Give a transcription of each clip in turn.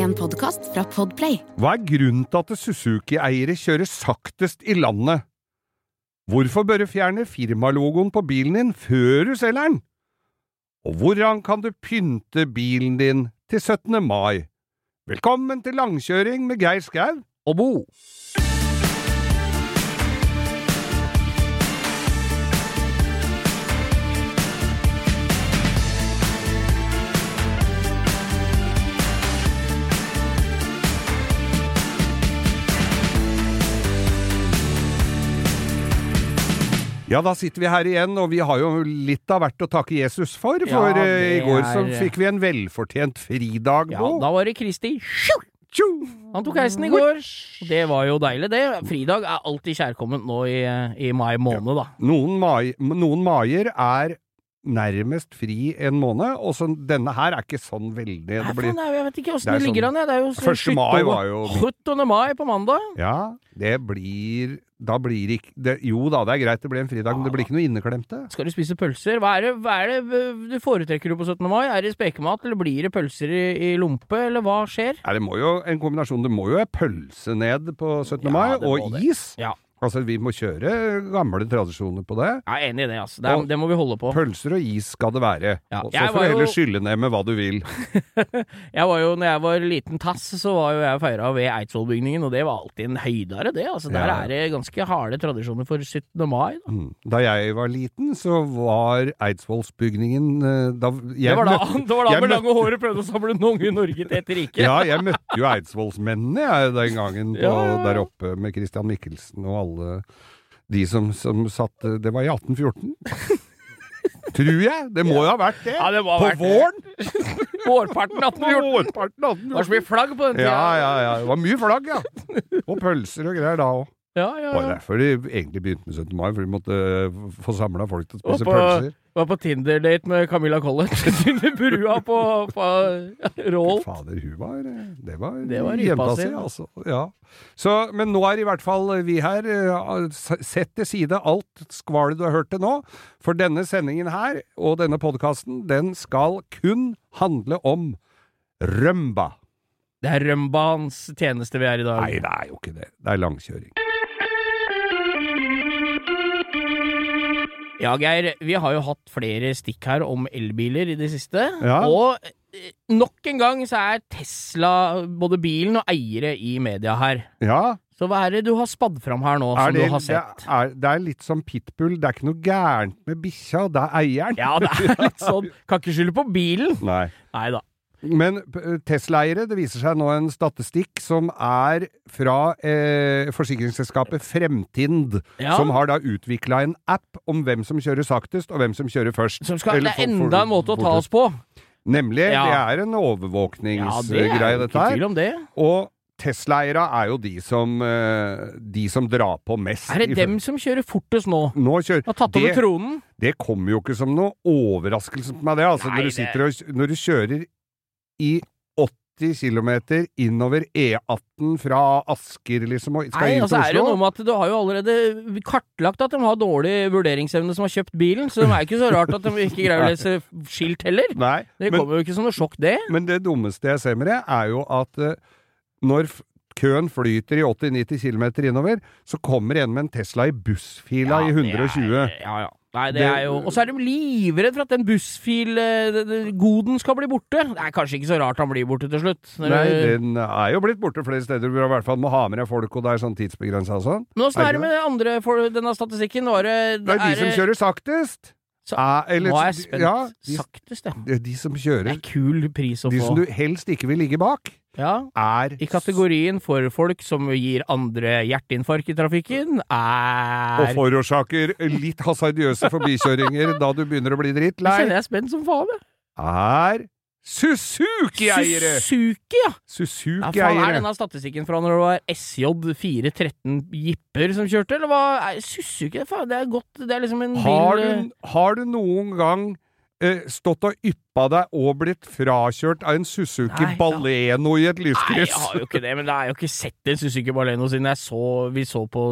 En podkast fra Podplay. Hva er grunnen til at Suzuki-eiere kjører saktest i landet? Hvorfor bør du fjerne firmalogoen på bilen din før du selger den? Og hvordan kan du pynte bilen din til 17. mai? Velkommen til langkjøring med Geir Skau og Bo. Ja, da sitter vi her igjen, og vi har jo litt av hvert å takke Jesus for. For Ja, uh, i går går så er- fikk vi en velfortjent fridag Ja, da var det Kristi. Tjo! Tjo! Han tok heisen i går. Det var jo deilig, det. Fridag er alltid kjærkomment nå i, i mai måned, da. Noen, mai, noen maier er nærmest fri en måned, og så denne her er ikke sånn veldig det blir, Nei, jeg vet ikke åssen det er ligger sånn- an. jeg. Det er jo Første mai var jo- 17. mai på mandag. Ja, det blir Da blir ikke det, Jo da, det er greit det blir en fridag, men det blir ikke noe inneklemte. Skal du spise pølser? Hva er, det, hva er det du foretrekker du på 17. mai? Er det spekemat, eller blir det pølser i, i lompe, eller hva skjer? Nei, det må jo en kombinasjon. Det må jo være pølse ned på 17. Ja, mai, det og det. is. Ja. Altså, vi må kjøre gamle tradisjoner på det. Jeg er enig i det, altså. Det, er, det må vi holde på. Pølser og is skal det være. Ja, Og så får du heller jo- skylle ned med hva du vil. Jeg var jo, når jeg var liten tass, så var jo jeg feira ved Eidsvollbygningen, og det var alltid en høydare, det. Altså, der Ja. er det ganske harde tradisjoner for 17. mai. Da. Mm. Da jeg var liten, så var Eidsvollsbygningen eh, da, jeg det var da, møtte- det var da med lange håret prøvde å samle noen unge Norge til et rike. Ja, jeg møtte jo Eidsvollsmennene jeg, den gangen på, ja. der oppe med Christian Michelsen og alle de som, som satt Det var i 1814. Tror jeg! Det må jo ha vært det! Ja, det på vært våren! Vårparten 1814. Det var så mye flagg på den tida. Ja, ja, ja. Det var mye flagg, ja. Og pølser og greier da òg. Ja, ja, Det var derfor de egentlig begynte med 17. mai, for de måtte eh, få samla folk til å spise på- pølser. Var på Tinder-date med Camilla Collett under brua på, på Rål. Fader, hun var Det var, Det var jenta si, si. altså. Ja. Så, men nå er i hvert fall vi her. eh, Sett til side alt skvalet du har hørt til nå. For denne sendingen her, og denne podkasten, den skal kun handle om rømba. Det er rømbaens tjeneste vi er i dag. Nei, det er jo ikke det. Det er langkjøring. Ja, Geir, vi har jo hatt flere stikk her om elbiler i det siste. Ja. Og nok en gang så er Tesla både bilen og eiere i media her. Ja, Så hva er det du har spadd fram her nå, som det, du har det, sett? er, det er litt som pitbull. Det er ikke noe gærent med bikkja, det er eieren. Ja, det er litt sånn Kan ikke skylde på bilen. Nei. Nei da. Men p- Tesla-eiere, det viser seg nå en statistikk som er fra eh, forsikringsselskapet Fremtind, Ja. som har da utvikla en app om hvem som kjører saktest, og hvem som kjører først. Som skal, Eller det er enda en måte å ta oss på. Nemlig, Ja. det er en overvåkningsgreie, Ja, det dette her. det. Og Tesla-eiere er jo de som, eh, de som drar på mest. Er det dem som kjører fortest nå? Nå kjører Har tatt over tronen? det kommer jo ikke som noe overraskelse på meg, det. Altså, Nei, når, du og, når du kjører i 80 km innover E18 fra Asker, liksom, og skal Nei, inn altså til er det noe med at du har jo allerede kartlagt at de har dårlig vurderingsevne som har kjøpt bilen, så det er ikke så rart at de ikke greier å lese skilt heller. Nei, Det men, kommer jo ikke som noe sjokk, det. men det dummeste jeg ser med det, er jo at uh, når køen flyter i 80-90 km innover, så kommer en med en Tesla i bussfila i 120. Er, ja, ja. Nei, det, Det- er jo Og så er de livredd for at den bussfil-goden skal bli borte. Det er kanskje ikke så rart han blir borte til slutt. Nei, den er jo blitt borte flere steder Du du i hvert fall må ha med deg folk, og det er sånn tidsbegrensa og sånn. Men åssen er det med andre for denne statistikken? Var det, Det er de som kjører saktest! Så- Er- eller- Nå er jeg spent. Ja, de, Saktest, ja. de som Det er kul pris å De få. som du helst ikke vil ligge bak, Ja. er I kategorien for folk som gir andre hjerteinfarkt i trafikken, og er forårsaker litt hasardiøse forbikjøringer da du begynner å bli Nå kjenner jeg er spent som faen, jeg. er Suzuki-eiere! Suzuki, ja! Ja, faen, er Suzuki-eiere. denne statistikken fra når det var SJ 413 jipper som kjørte, eller hva? Suzuki, faen, det er godt, det er liksom en bil Har du, har du noen gang stått og yppa deg og blitt frakjørt av en Suzuki Nei, ja. Baleno i et Nei, jeg har jo ikke det, men jeg har jo ikke sett en Suzuki Baleno siden jeg så, vi så på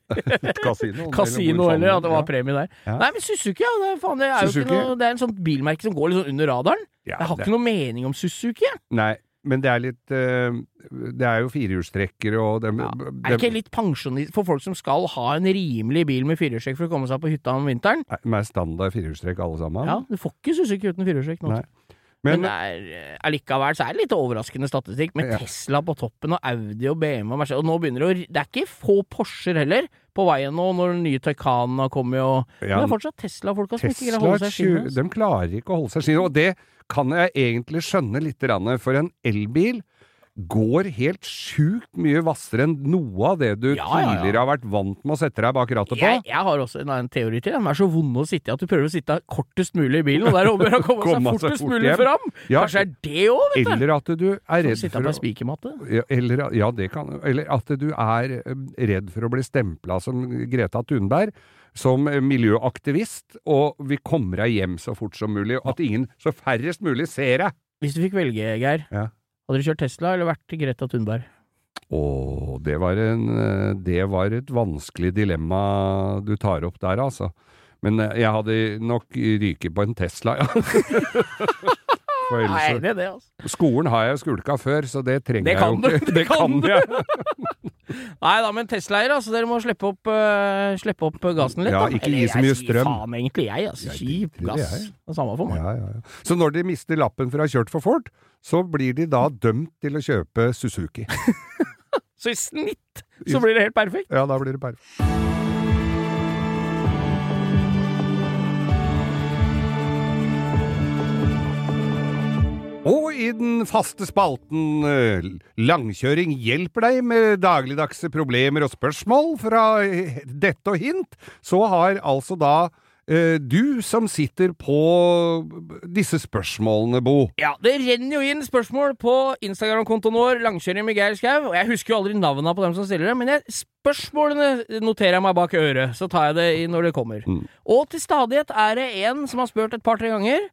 Kasino. kasino eller heller, ja. at det var premie der. Ja. Nei, men Suzuki, ja, det er, faen, det er jo ikke noe Det er en sånn bilmerke som går litt sånn under radaren. Ja, Jeg har det- ikke noe mening om Suzuki. Nei. Men det er litt eh, Det er jo firehjulstrekkere og dem, Ja. dem- Er det ikke litt pensjonist for folk som skal ha en rimelig bil med firehjulstrekk for å komme seg på hytta om vinteren? Er standard firehjulstrekk alle sammen? Ja, du får ikke Suzuki uten firehjulstrekk nå. Nei. Men, Men, det er, eh, allikevel så er det litt overraskende statistikk, med Ja. Tesla på toppen og Audi og BMW og Mercedes. Og nå begynner det å Det er ikke få Porscher heller på veien nå, når den nye Taycanen har kommet og ja, Men det er fortsatt Tesla-folka som ikke greier å holde seg skinnet. de klarer ikke å holde seg skinnet. Og det kan jeg egentlig skjønne litt, grann, for en elbil går helt sjukt mye hvassere enn noe av det du Ja, ja, ja. tidligere har vært vant med å sette deg bak rattet på. Jeg, jeg har også en, en teori til. De er så vonde å sitte i at du prøver å sitte kortest mulig i bilen, og der omgjør å komme seg seg fortest fort mulig hjem. fram. Ja, Kanskje er det òg, vet du. eller at du er redd for å spikermatte. ja, eller, ja, det kan Eller at du er eh, redd for å bli stempla som Greta Thunberg. Som miljøaktivist, og vi kommer deg hjem så fort som mulig. Og at ingen, så færrest mulig, ser deg. Hvis du fikk velge, Geir, Ja. Hadde du kjørt Tesla eller vært Greta Thunberg? Å, det var en eh, Det var et vanskelig dilemma du tar opp der, altså. Men eh, jeg hadde nok ryket på en Tesla, ja. For er ellers, enig i det, altså. skolen har jeg skulka før, så det trenger Det jeg jo ikke. det Det kan du. Nei da, men Tesla-eiere, altså. Dere må slippe opp, uh, slippe opp gassen litt, Ja, da. ikke gi så mye strøm. faen egentlig, jeg. Altså. Det, gass. jeg. Det er samme for meg. Ja, ja, ja. Så når de mister lappen for å ha kjørt for fort, så blir de da dømt til å kjøpe Suzuki. Så i snitt så blir det helt perfekt. Ja, da blir det perfekt. Og i den faste spalten eh, Langkjøring hjelper deg med dagligdagse problemer og spørsmål fra dette og hint, så har altså da eh, du som sitter på disse spørsmålene, Bo. Ja, det renner jo inn spørsmål på Instagram-kontoen vår, Langkjøring med Geir Skau. Og jeg husker jo aldri navnene på dem som stiller det, men jeg, spørsmålene noterer jeg meg bak øret. Så tar jeg det når det kommer. Mm. Og til stadighet er det en som har spurt et par-tre ganger.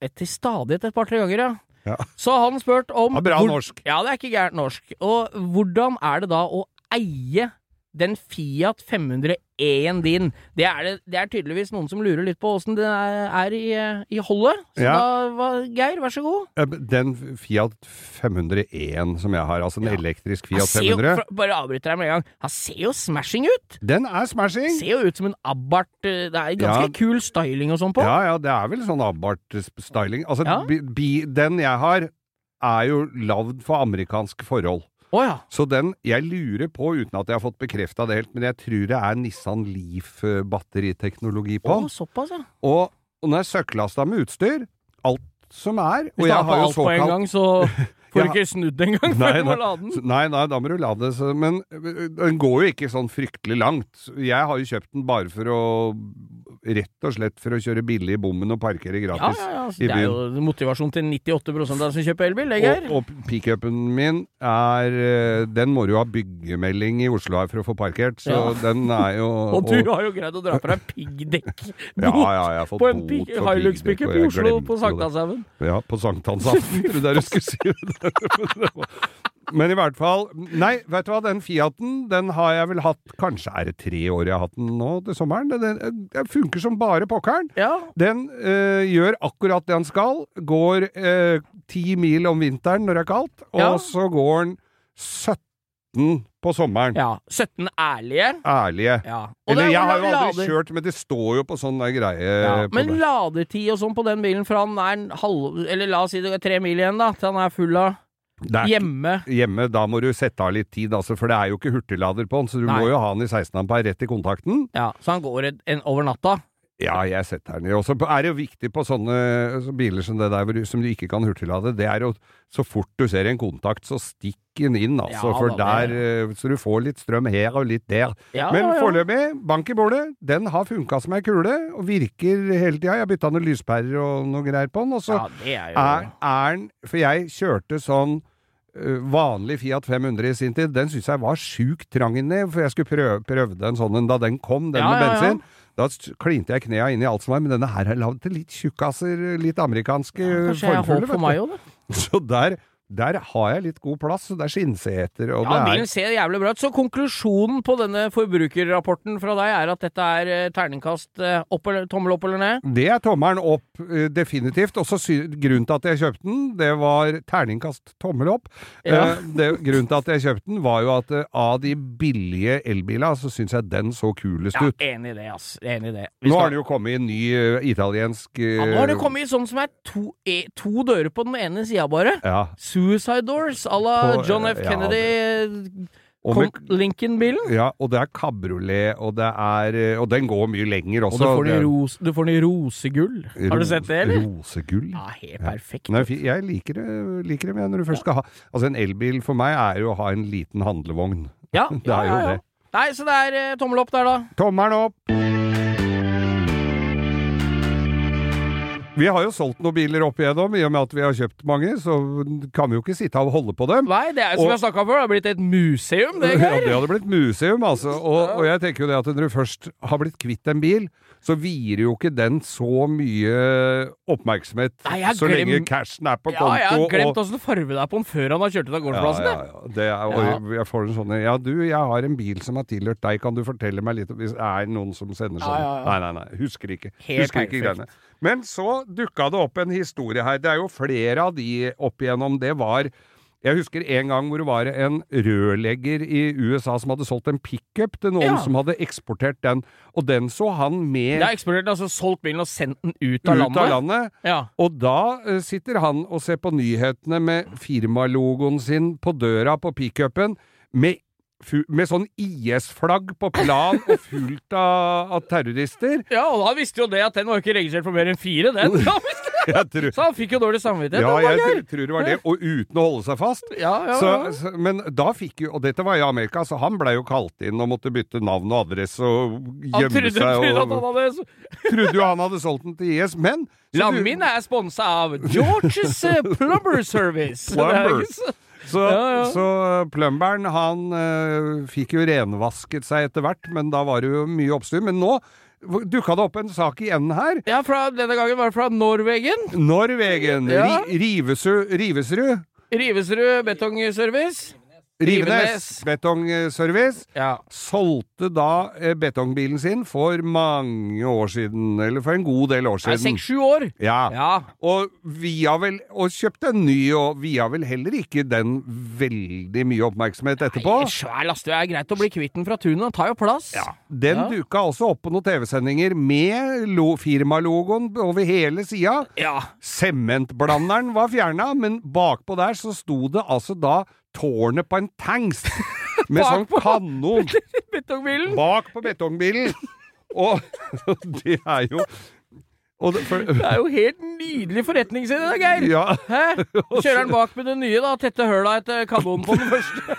Et til stadighet et par-tre ganger, ja. Ja. Så har han spurt om Ja, bra hvor- norsk. Ja, det er ikke gærent norsk. Og hvordan er det da å eie den Fiat 501 din? Det er, det, det er tydeligvis noen som lurer litt på åssen det er, er i, eh, i holdet. Så Ja. da, hva, Geir, vær så god. Den Fiat 501 som jeg har, altså en Ja. elektrisk Fiat 500 jo, 500, bare avbryter deg med en gang. Han ser jo smashing ut! den er smashing! Ser jo ut som en Abarth. eh, Det er ganske Ja. kul styling og sånn på. Ja, ja, det er vel sånn Abarth-styling. Altså, bi, den jeg har, er jo lagd for amerikanske forhold. Å ja. Så den Jeg lurer på, uten at jeg har fått bekrefta det helt, men jeg tror det er Nissan Leaf-batteriteknologi på Å, den. såpass, ja. Og, og den er søkklasta med utstyr. Alt som er. Hvis Og du jeg har på jo alt på en gang, så får du ikke snudd engang før du må lade den. Nei, nei, da må du lade det. Men den går jo ikke sånn fryktelig langt. Jeg har jo kjøpt den bare for å Rett og slett for å kjøre billig i bommen og parkere gratis. ja, ja. i Det er jo motivasjon til 98 av de som kjøper elbil, det, Geir. Og, og pickupen min er øh, Den må du ha byggemelding i Oslo her for å få parkert, så Ja. den er jo Og du har jo greid å dra på deg piggdekk Ja, ja, jeg har fått på en Hilux-pickup i Oslo på det. Sankthanshaugen. Ja, på Sankthanshaugen. tror jeg du skulle si. Men i hvert fall Nei, vet du hva, den Fiaten, den har jeg vel hatt Kanskje er det tre år jeg har hatt den nå til sommeren. Den, den, den funker som bare pokkeren. Ja. Den øh, gjør akkurat det han skal. Går øh, ti mil om vinteren når det er kaldt, og Ja. så går den 17 på sommeren. ja. 17 ærlige. Ærlige. Ja. Eller er jeg har jo lader- aldri kjørt, men det står jo på sånn greie ja. Men det. ladetid og sånn på den bilen fra han er en halv Eller la oss si det er tre mil igjen, da, til han er full av Ikke- hjemme. Hjemme, da må du sette av litt tid, altså, for det er jo ikke hurtiglader på den, så du Nei. må jo ha den i 16 ampere rett i kontakten. Ja, Så han går en over natta. Ja, jeg setter den i. Og så er det jo viktig på sånne så biler som det der som du ikke kan hurtiglade, det er jo så fort du ser en kontakt, så stikk den inn, altså. Ja, for der det- eh, Så du får litt strøm her og litt der. Ja, Men ja, foreløpig, bank i bordet, den har funka som ei kule, og virker hele tida. Jeg har bytta noen lyspærer og noe greier på den, og så Ja, det er jo er, er den For jeg kjørte sånn vanlig Fiat 500 i sin tid. Den syns jeg var sjukt trang inni, for jeg skulle prøve, prøvde en sånn en da den kom, den Ja, med ja, ja. bensin. Da klinte jeg knea inn i alt som var, men denne her er lagd til litt tjukkaser, litt amerikanske Kanskje jeg har formfulle, håp for meg òg, da. Så der, Der har jeg litt god plass, og det er skinnseter, og Ja, det bilen er ser jævlig bra ut. Så konklusjonen på denne forbrukerrapporten fra deg er at dette er eh, terningkast eh, opp eller tommel opp eller ned? Det er tommelen opp, eh, definitivt. Og så grunnen til at jeg kjøpte den, det var terningkast tommel opp. Ja. Eh, det, grunnen til at jeg kjøpte den, var jo at av de billige elbilene, så syns jeg den så kulest Ja, ut. enig i det, ass. Enig i det. Vi Nå skal- har den jo kommet i en ny uh, italiensk uh... ja, nå har det kommet sånn som er to, e, to dører på den ene sida bare. Ja. Suicide Doors à la John F. Kennedy Og, Lincoln-bilen. ja, og det er kabriolet, og det er eh, Og den går mye lenger Og også. du får den i ros, du får den i rosegull. Har du sett det, eller? Rosegull. Ja, helt perfekt. Nei, jeg liker det, liker det når du først skal ha Altså, en elbil for meg er jo å ha en liten handlevogn. Ja, Det ja, er jo ja, ja. det. Nei, så det er eh, tommel opp der, da. Tommelen opp! Vi har jo solgt noen biler opp igjennom, i og med at vi har kjøpt mange, så kan vi jo ikke sitte og holde på dem. Nei, det er som Og- jeg snakka før, det har blitt et museum, det, Ja, det hadde blitt museum, altså. Og, og jeg tenker jo det at når du først har blitt kvitt en bil, så vier jo ikke den så mye oppmerksomhet Nei, jeg så lenge glem- cashen er på Ja, konto. jeg har glemt og, åssen farge det er på den før han har kjørt ut av gårdsplassen. ja, ja, ja. Det er, og Ja. jeg får en sånn Ja, du, jeg har en bil som har tilhørt deg, kan du fortelle meg litt om Hvis det er noen som sender sånn? Ja, ja, ja. Nei, nei, nei. Husker ikke. Helt Husker ikke perfekt. greiene. Men så dukka det opp en historie her. Det er jo flere av de opp igjennom. Det var jeg husker en gang hvor det var en rørlegger i USA som hadde solgt en pickup til noen Ja. som hadde eksportert den, og den så han med Det har eksplodert, altså solgt bilen og sendt den ut ut av landet. av landet. Ja. Og da eh, sitter han og ser på nyhetene med firmalogoen sin på døra på pickupen, med, med sånn IS-flagg på plan og fullt av, av terrorister. ja, og da visste jo det at den var ikke registrert for mer enn fire, den. Da visst. Tror, Så han fikk jo dårlig samvittighet. ja, jeg tr- tror det var det, og uten å holde seg fast. ja, ja, Så, så, men da fikk jo, og dette var i Amerika, så han blei jo kalt inn og måtte bytte navn og adresse og Han trodde, seg. trodde han hadde trodde jo han hadde solgt den til IS, men Lammen min er sponsa av Georges eh, Plumber Service. Er Plumber. så- Ja, ja. så plumberen han eh, fikk jo renvasket seg etter hvert, men da var det jo mye oppstyr. Men nå dukka det opp en sak igjen her. Ja, fra, denne gangen var det fra Norwegen. Norwegen. Ja. Ri, Rivesrud, Rivesrud. Rivesrud Betongservice. Rivenes Betongservice Ja. solgte da eh, betongbilen sin for mange år siden, eller for en god del år siden. seks-sju år. Ja. Ja. Og vel, og kjøpte en ny, og via vel heller ikke den veldig mye oppmerksomhet etterpå. Nei, Svær lastebil er greit å bli kvitt den fra tunet. Den tar jo plass. Ja, Den Ja. duka også opp på noen TV-sendinger med lo firmalogoen over hele sida. Ja. Sementblanderen var fjerna, men bakpå der så sto det altså da tårnet på en tanks med sånn kanon Betongbilen. bak på betongbilen. Og det er jo det, for, Det er jo helt nydelig forretningsidé, Geir. ja, Hæ? Kjører den bak med det nye, da. Tette høla etter kanonen på den første.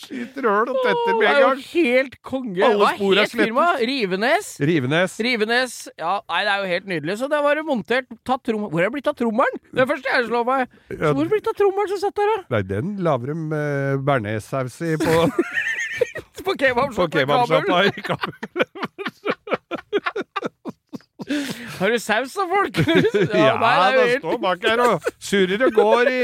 Skyter høl og tetter Det med en jo gang. helt konge. Alle spor er? Rivenes? Rivenes. Rivenes. Ja, nei, det er jo helt nydelig. Så der var det montert tatt trom... Hvor er det blitt av trommelen? Det er første jeg slår meg. Så hvor er det blitt av trommelen som satt der, da? Nei, den lager de uh, bearnéssaus i på, På kebabsjappa i Kabul. Har du saus da, folk? Ja, nei, det det står bak her og surrer og går i,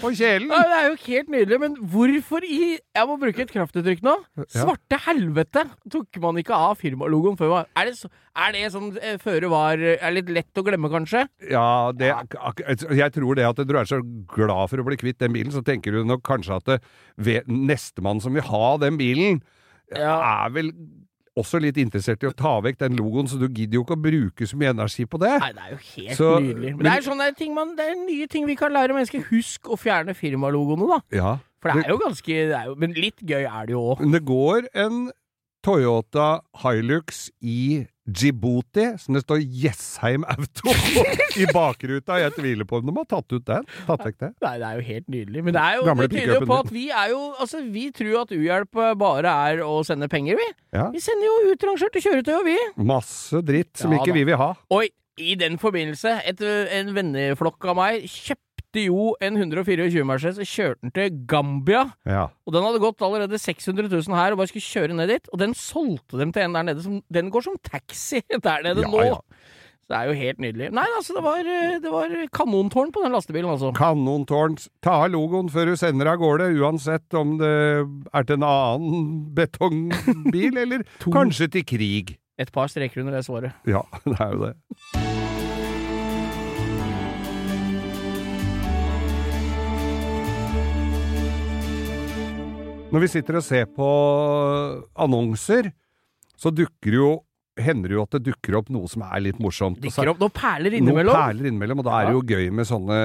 på kjelen. Ja, det er jo helt nydelig, men hvorfor i Jeg må bruke et kraftuttrykk nå. Svarte helvete tok man ikke av firmalogoen før? Man, Er det, så, er det sånn eh, føre var Er litt lett å glemme, kanskje? Ja, det, jeg tror det at du er så glad for å bli kvitt den bilen, så tenker du nok kanskje at ved- nestemann som vil ha den bilen, Ja. er vel også litt interessert i å ta vekk den logoen, så du gidder jo ikke å bruke så mye energi på det. Nei, det er jo helt Så- nydelig. Men, det er sånne ting man, det er nye ting vi kan lære mennesker. Husk å fjerne firmalogoene, da. Ja. For det er jo ganske det er jo, Men litt gøy er det jo òg. Men det går en Toyota Hilux i Djibouti, som det står Jessheim Auto i bakruta. Jeg tviler på om de har tatt ut den. Tatt vekk det. Nei, det er jo helt nydelig. Men det er jo det tyder jo på at vi er jo Altså, vi tror at uhjelp bare er å sende penger, vi. Ja. Vi sender jo utrangerte kjøretøy, og vi. Masse dritt som Ja ikke da. vi vil ha. Oi, i den forbindelse, et, en venneflokk av meg kjøpte jo en 124 Mercedes og kjørte den til Gambia. Ja. Og den hadde gått allerede 600 000 her og bare skulle kjøre ned dit. Og den solgte dem til en der nede som Den går som taxi der nede Ja, nå. ja. Så det er jo helt nydelig. Nei, altså, det var, eh, det var kanontårn på den lastebilen, altså. Kanontårn. Ta av logoen før du sender av gårde, uansett om det er til en annen betongbil, eller kanskje til krig. Et par streker under det svaret. Ja, det er jo det. Når vi sitter og ser på annonser, så dukker jo hender det jo at det dukker opp noe som er litt morsomt. Dukker opp noen perler noen innimellom. perler innimellom, og da er det jo gøy med sånne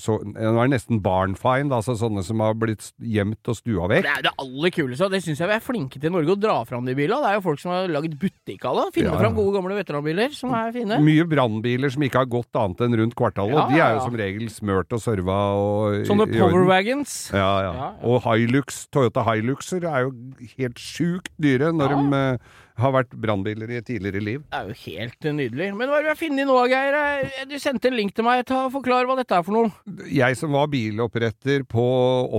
så, Nå er det nesten barnfind, altså sånne som har blitt gjemt og stua vekk. Det er det aller kuleste, og det syns jeg vi er flinke til i Norge, å dra fram de bilene. Det er jo folk som har laget butikk av det. Finne Ja. fram gode, gamle veteranbiler som er fine. Mye brannbiler som ikke har gått annet enn rundt kvartalet, Ja, og de er jo som regel smørt og serva og Sånne power wagons. Ja, ja. Og Hilux, Toyota Hiluxer er jo helt sjukt dyre når de eh, har vært brannbiler i et tidligere liv. Det er jo helt nydelig. Men hva er det vi har funnet nå, Geir? Eh, Du sendte en link til meg. Ta Forklar hva dette er for noe. Jeg som var biloppretter på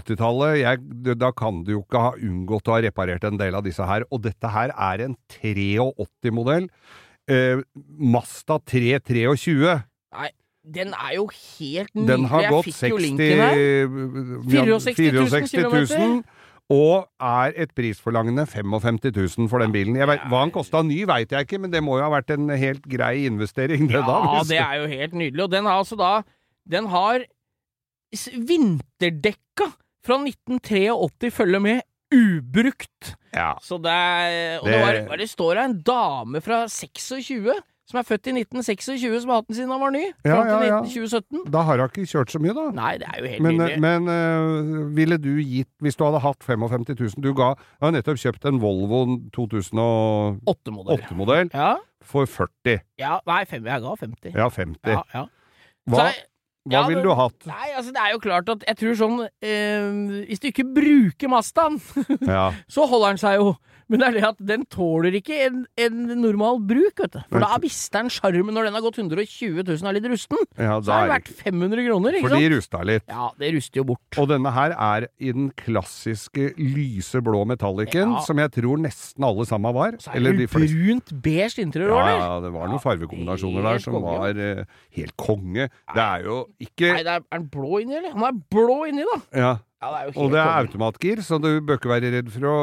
80-tallet, da kan du jo ikke ha unngått å ha reparert en del av disse her. Og dette her er en 83-modell. Eh, Masta 323. Nei, den er jo helt nydelig. Den har gått fikk jo 60 linken her. 64 000 64 000 kilometer, Og er et prisforlangende 55 000 for den bilen. Vet, hva han kosta ny, veit jeg ikke, men det må jo ha vært en helt grei investering, det da. Ja, hvis- det er jo helt nydelig. Og den har altså da Den har vinterdekka fra 1983 følger med ubrukt. ja. Så det er Og det, var, det står en dame fra 26 som er født i 1926, som har hatt den siden han var ny. Ja, ja, ja. 1917. Da har hun ikke kjørt så mye, da. Nei, det er jo helt Men, nydelig. men uh, ville du gitt, hvis du hadde hatt 55 000 Du ga, jeg har nettopp kjøpt en Volvo 2008-modell Ja. for 40. ja. Nei, fem, jeg ga 50. Ja, 50. Ja, ja. Hva, Så jeg- hva ja, ville du hatt? Nei, altså det er jo klart at jeg tror sånn eh, Hvis du ikke bruker Mazdaen, Ja. så holder den seg jo. Men det er det at den tåler ikke en, en normal bruk, vet du. For Nei. da mister den sjarmen når den har gått 120 000 og er litt rusten. ja Så er det det verdt 500 kroner, ikke For de rusta litt. Ja, det ruster jo bort. Og denne her er i den klassiske lyse blå metallicen, Ja. som jeg tror nesten alle sammen var. Så er det jo brunt beige interiør, Ja, eller? ja, det var noen farvekombinasjoner der som konge. var eh, helt konge. Det er jo ikke Nei, det er, er den blå inni, eller? Han er blå inni, da! Ja, Ja, det er og det er konge. automatgir, så du bør ikke være redd for å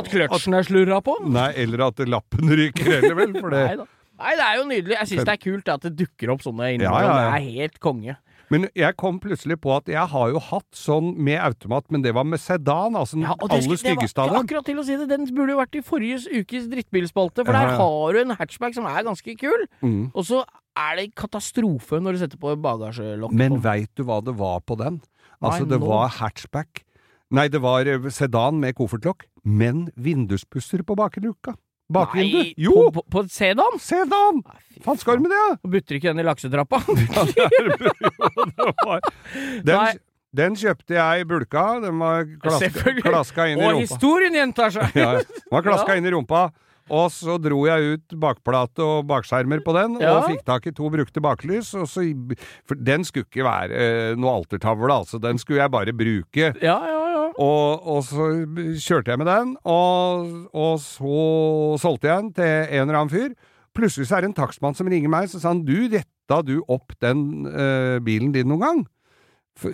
At kløtsjen er slurra på? Nei, eller at lappen ryker heller, vel, for det Nei. Nei, det er jo nydelig. Jeg syns det er kult at det dukker opp sånne innimellom. Ja, ja, ja. Det er helt konge. Men jeg kom plutselig på at jeg har jo hatt sånn med automat, men det var med sedan, altså den aller styggeste av dem. Akkurat til å si det, den burde jo vært i forrige ukes drittbilspalte, for der har du en hatchback som er ganske kul, Mm. og så er det katastrofe når du setter på bagasjelokk. Men veit du hva det var på den? Altså, Nei, det nå. var hatchback. Nei, det var eh, sedan med koffertlokk, men vinduspusser på bakluka. Bakvindu. Nei, Jo! På, på, på sedan? Sedan! Faen skal du med det? Og butter ikke den i laksetrappa? Ja, den, den kjøpte jeg i bulka. Den var klaska, klaska inn i Og rumpa. historien gjentar seg! Ja, den var klaska inn i rumpa. Og så dro jeg ut bakplate og bakskjermer på den, Ja. og fikk tak i to brukte baklys. Og så, for den skulle ikke være eh, noe altertavle, altså. Den skulle jeg bare bruke. Ja, ja, ja. Og, og så kjørte jeg med den, og, og så solgte jeg den til en eller annen fyr. Plutselig så er det en takstmann som ringer meg, så sa han du, retta du opp den eh, bilen din noen gang?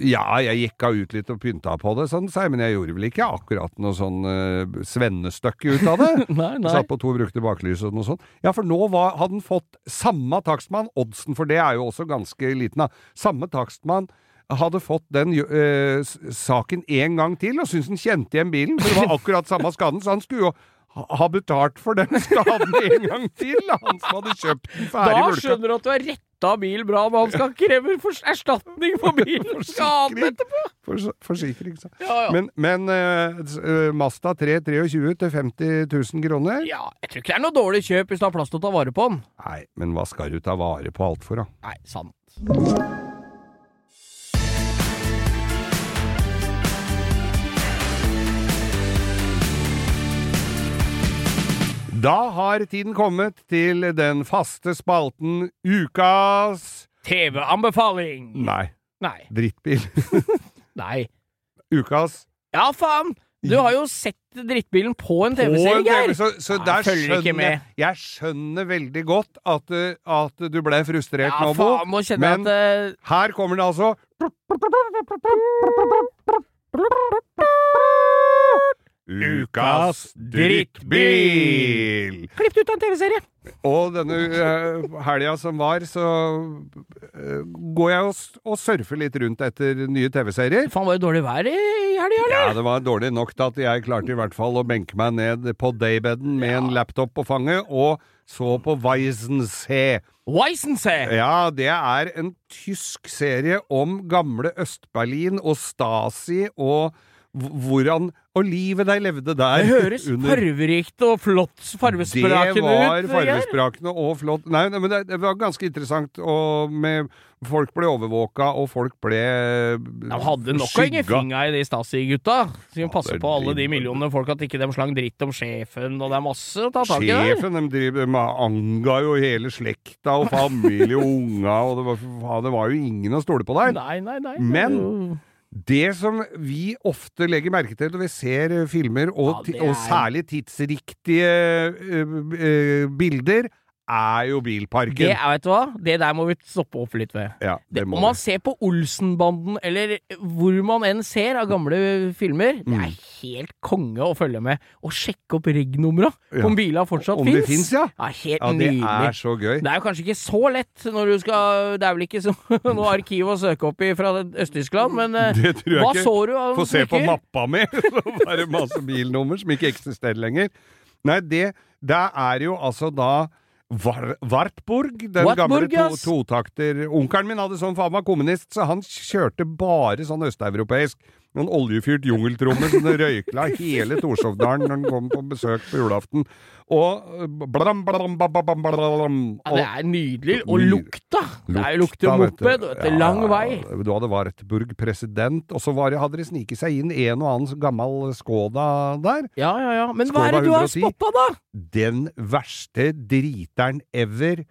Ja, jeg jekka ut litt og pynta på det, sånn, men jeg gjorde vel ikke akkurat noe sånn uh, svennestykke ut av det. Nei, nei. Satt på to brukte baklys og noe sånt. Ja, for nå var, hadde han fått samme takstmann, oddsen for det er jo også ganske liten, da. Samme takstmann hadde fått den uh, saken en gang til, og syntes han kjente igjen bilen, for det var akkurat samme skaden, så han skulle jo ha betalt for den skaden en gang til, han som hadde kjøpt den ferdig Da skjønner du at du har retta bil bra men han skal kreve erstatning for bilen. Skaden Forsikring. etterpå! For, forsikring, sa Ja, ja. Men, men uh, Masta eh, Mazda 323 til 50 000 kroner? ja, jeg tror ikke det er noe dårlig kjøp hvis du har plass til å ta vare på den. Nei, men hva skal du ta vare på alt for, da? Nei, sant. Da har tiden kommet til den faste spalten Ukas TV-anbefaling! Nei, Nei. drittbil. Nei. Ukas Ja, faen! Du har jo sett drittbilen på en TV-serie, TV, Geir! så, så Nei, der ikke skjønner jeg Jeg skjønner veldig godt at, uh, at du ble frustrert Ja, nå, Bo. faen, nå kjenner Men jeg at eh, her kommer det altså Ukas drittbil! Klippet ut av en TV-serie! Og denne uh, helga som var, så eh, går jeg og, og surfer litt rundt etter nye TV-serier. Faen, var det dårlig vær i helga, eller? Ja, det var dårlig nok til at jeg klarte i hvert fall å benke meg ned på daybeden med en laptop på fanget, og så på Weissensee. Weissensee! Ja, det er en tysk serie om gamle Øst-Berlin og Stasi og hvordan Og livet de levde der. Det høres under- farverikt og flott farvesprakende ut. Det var farvesprakende og flott. Nei, nei, men det, det var ganske interessant. Og med, folk ble overvåka, og folk ble De hadde nok ingen fingra i de Stasi-gutta. Så vi må passe ja, på alle de millionene folk at ikke de slang dritt om sjefen, og det er masse å ta tak i der. Sjefen de driver med anga jo hele slekta og familie og unga, og det var, det var jo ingen å stole på der. Nei, nei, nei. Men- det som vi ofte legger merke til når vi ser filmer, og, Ja, er... og særlig tidsriktige uh, uh, bilder, er jo bilparken. Det er, vet du hva? Det der må vi stoppe opp litt ved. ja, det må om man ser på Olsenbanden, eller hvor man enn ser av gamle filmer, det er helt konge å følge med og sjekke opp reg-numra Ja. om bila fortsatt Om det fins. fins, ja. Ja, helt Ja, det nydelig. er så gøy. Det er jo kanskje ikke så lett når du skal Det er vel ikke så, noe arkiv å søke opp i fra Øst-Tyskland, men eh, Det tror jeg hva ikke. så du Få se på mappa mi, så var det masse bilnummer som ikke eksisterer lenger. Nei, det Det er jo altså da Var Wartburg, den Wartburg, gamle to, totakter Onkelen min hadde sånn, for han var kommunist, så han kjørte bare sånn østeuropeisk. Noen oljefyrt jungeltromme som røykla hele Torshovdalen når den kom på besøk på julaften. Og blam, blam, blam, bam, blam, Ja, det er nydelig. Og lukta! Det er jo lukter vet du. Lang vei. Du hadde Wartburg president, og så hadde det sniket seg inn en og annen gammel Skoda der. Ja, ja, ja. Men hva er det du har 110? spotta, da? Den verste driteren ever,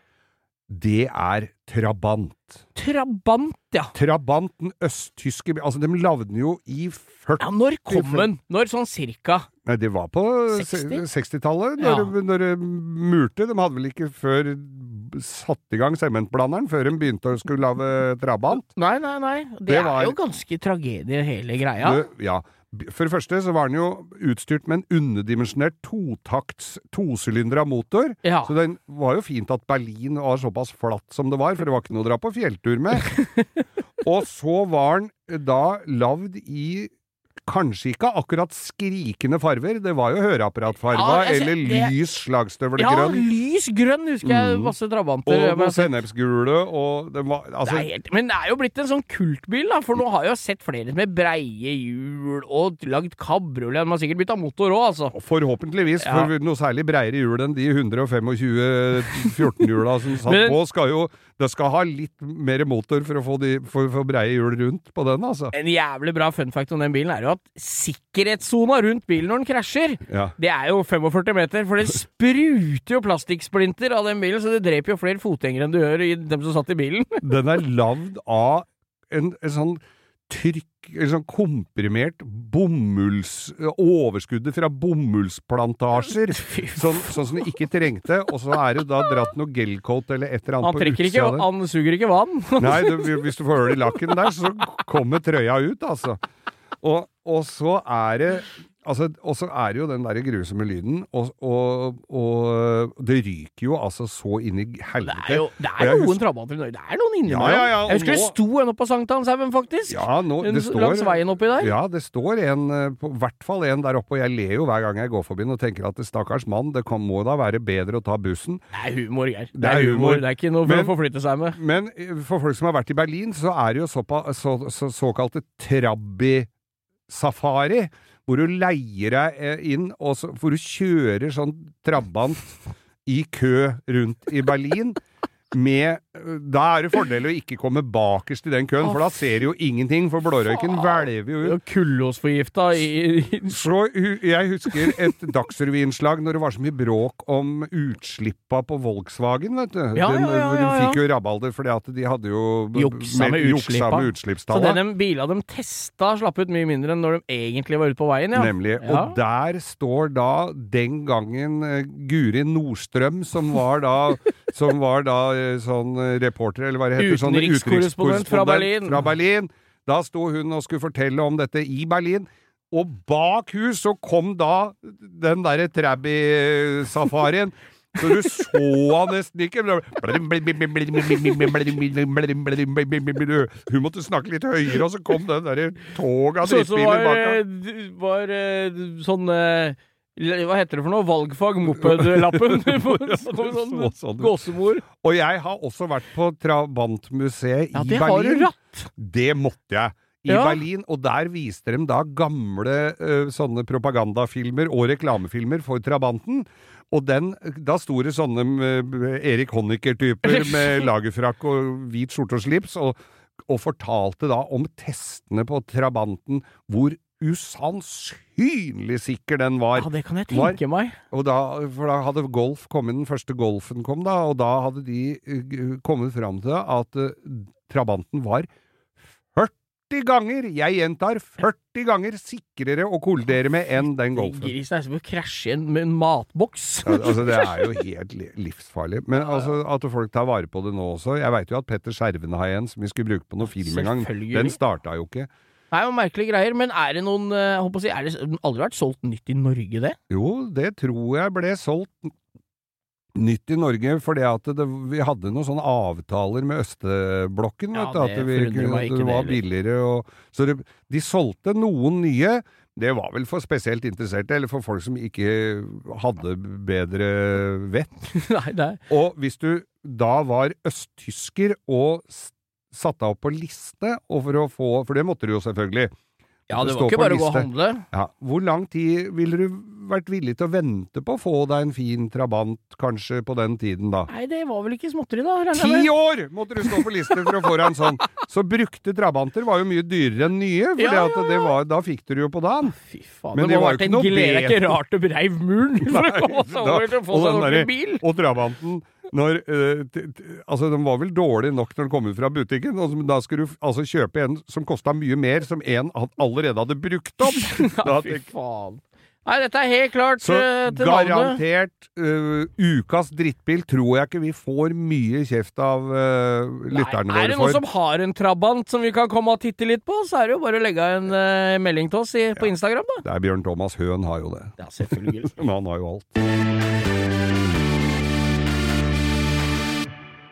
det er Trabant. Trabant, ja. Trabant, den østtyske Altså, de lagde den jo i 40 Ja, Når kom den? Når sånn cirka? Nei, det var på 60? 60-tallet, Ja. når, når de murte. De hadde vel ikke før satt i gang sementblanderen, før de begynte å skulle lage Trabant. Nei, nei, nei. Det, Det var- er jo ganske tragedie, hele greia. Det- ja. For det første så var den jo utstyrt med en underdimensjonert totakts tosylindra motor. Ja. Så den var jo fint at Berlin var såpass flatt som det var, for det var ikke noe å dra på fjelltur med. Og så var den da lagd i kanskje ikke akkurat skrikende farver, det var jo høreapparatfarva, Ja, eller det- lys slagstøvlegrønn. Ja, lys grønn husker jeg Mm. masse trabanter. Og noe sennepsgule, og den var Altså, det helt, men det er jo blitt en sånn kultbil, da, for nå har jeg jo sett flere med breie hjul og lagd kabriolet. De har sikkert bytta motor òg, altså. Forhåpentligvis, Ja. for noe særlig breiere hjul enn de 125 14-hjula som satt Men- på, skal jo Det skal ha litt mer motor for å få, de, for, for breie hjul rundt på den, altså. En jævlig bra fun fact om den bilen er jo at sikkerhetssona rundt bilen når den krasjer, Ja. det er jo 45 meter, for det spruter jo plastikksplinter av den bilen, så det dreper jo flere fotgjengere enn du gjør i dem som satt i bilen. Den er lagd av en, en sånn trykk eller sånn komprimert bomulls... Overskuddet fra bomullsplantasjer. Sånn, sånn som det ikke trengte, og så er det da dratt noe gelcoat eller et eller annet Han på utsida. ikke, han suger ikke vann. Nei, du, hvis du får hull i lakken der, så kommer trøya ut, altså. Og, og så er det Altså, og så er det jo den der grusomme lyden, og, og, og det ryker jo altså så inn i Det helvete. er jo det er noen husker- trabanter i Norge. Det er noen innimellom. Ja, ja, ja, jeg husker det sto en oppe på Sankthanshaugen, faktisk. Ja, nå, det står langs veien oppi der. Ja, det står en, eh, på hvert fall en der oppe, og jeg ler jo hver gang jeg går forbi den og tenker at det stakkars mann, det kan, må da være bedre å ta bussen. Det er humor, Geir. Det, Det er humor. Det er ikke noe for Men- å forflytte seg med. Men eh, for folk som har vært i Berlin, så er det jo såpa, så, så, såkalte trabbi-safari, hvor du leier deg eh, inn, og så, hvor du kjører sånn trabant i kø rundt i Berlin. Med da er det fordel å ikke komme bakerst i den køen, for da ser du jo ingenting, for blårøyken hvelver jo ut. Kullosforgifta i, Så jeg husker et Dagsrevy-innslag når det var så mye bråk om utslippa på Volkswagen, vet du. Ja, Den, ja, ja, De fikk jo rabalder fordi at de hadde jo Juksa med med Så utslippstallet. det de bila de testa, slapp ut mye mindre enn når de egentlig var ute på veien, ja. Nemlig. Og der står da den gangen eh, Guri Nordstrøm, som var da, som var da eh, sånn eh, reporter, eller hva det heter sånn Utenrikskorrespondent fra Berlin. fra Berlin. Da sto hun og skulle fortelle om dette i Berlin. Og bak hus så kom da den derre Trabby-safarien. Så du så nesten ikke. Hun måtte snakke litt høyere, og så kom den derre Så drittbiler var, bak eh, ham. d- var eh, sånn eh, Hva heter det for noe? Valgfag mopedlappen. Sånn Så sånn ut. gåsemor. Og jeg har også vært på Trabantmuseet Ja, i det har du rett. ratt! Det måtte jeg. I Ja. Berlin, og der viste de da gamle uh, sånne propagandafilmer og reklamefilmer for Trabanten. Og den, da sto det sånne uh, Erik Honecker-typer med lagerfrakk og hvit skjorte og slips, og, og fortalte da om testene på Trabanten, hvor usannsynlig sikker den var. Ja, det kan jeg Var- tenke meg. Og da, for da hadde Golf kommet, den første Golfen kom da, og da hadde de eh, kommet fram til at eh, Trabanten var 40 ganger, jeg gjentar 40 ganger sikrere å kollidere med enn den Golfen. Grisen er som å krasje igjen med en matboks. Ja, altså Det er jo helt livsfarlig. Men altså at folk tar vare på det nå også. Jeg veit jo at Petter Skjervenhaien, som vi skulle bruke på noe film en gang, den starta jo ikke. Det og merkelige greier, men er det noen eh, jeg håper å si, Er det aldri vært solgt nytt i Norge, det? Jo, det tror jeg ble solgt nytt i Norge, fordi at det, vi hadde noen sånne avtaler med østeblokken. Ja, vet det vi, ikke det var det, billigere. Og, så det, de solgte noen nye. Det var vel for spesielt interesserte, eller for folk som ikke hadde bedre vett. Nei, er Og hvis du da var østtysker og s- satte deg opp på liste, og for å få For det måtte du jo selvfølgelig. Ja, det var ikke bare å gå og handle. Ja, Hvor lang tid ville du vært villig til å vente på å få deg en fin trabant, kanskje, på den tiden, da? Nei, det var vel ikke småtteri, da? Ti år måtte du stå på liste for å få deg en sånn! Så brukte trabanter var jo mye dyrere enn nye, for Ja, ja, det var, da fikk du det jo på dagen. Fy faen, Men det det må var ha jo vært ikke en noe glede. Det er ikke rart du breiv muren for å komme seg over til å få seg en ordentlig bil! Og trabanten når, øh, t, t, altså Den var vel dårlig nok når den kom ut fra butikken, og så- da skulle du altså kjøpe en som kosta mye mer, som en allerede hadde brukt opp! Ja, fy faen. Nei, dette er helt klart Så eh, til navnet. garantert uh, ukas drittbil tror jeg ikke vi får mye kjeft av uh, lytterne Nei, er det noen for. som har en Trabant som vi kan komme og titte litt på, så er det jo bare å legge en eh, melding til oss i, på Instagram, da. Det er Bjørn Thomas Høen har jo det. Ja, selvfølgelig. Men han har jo alt.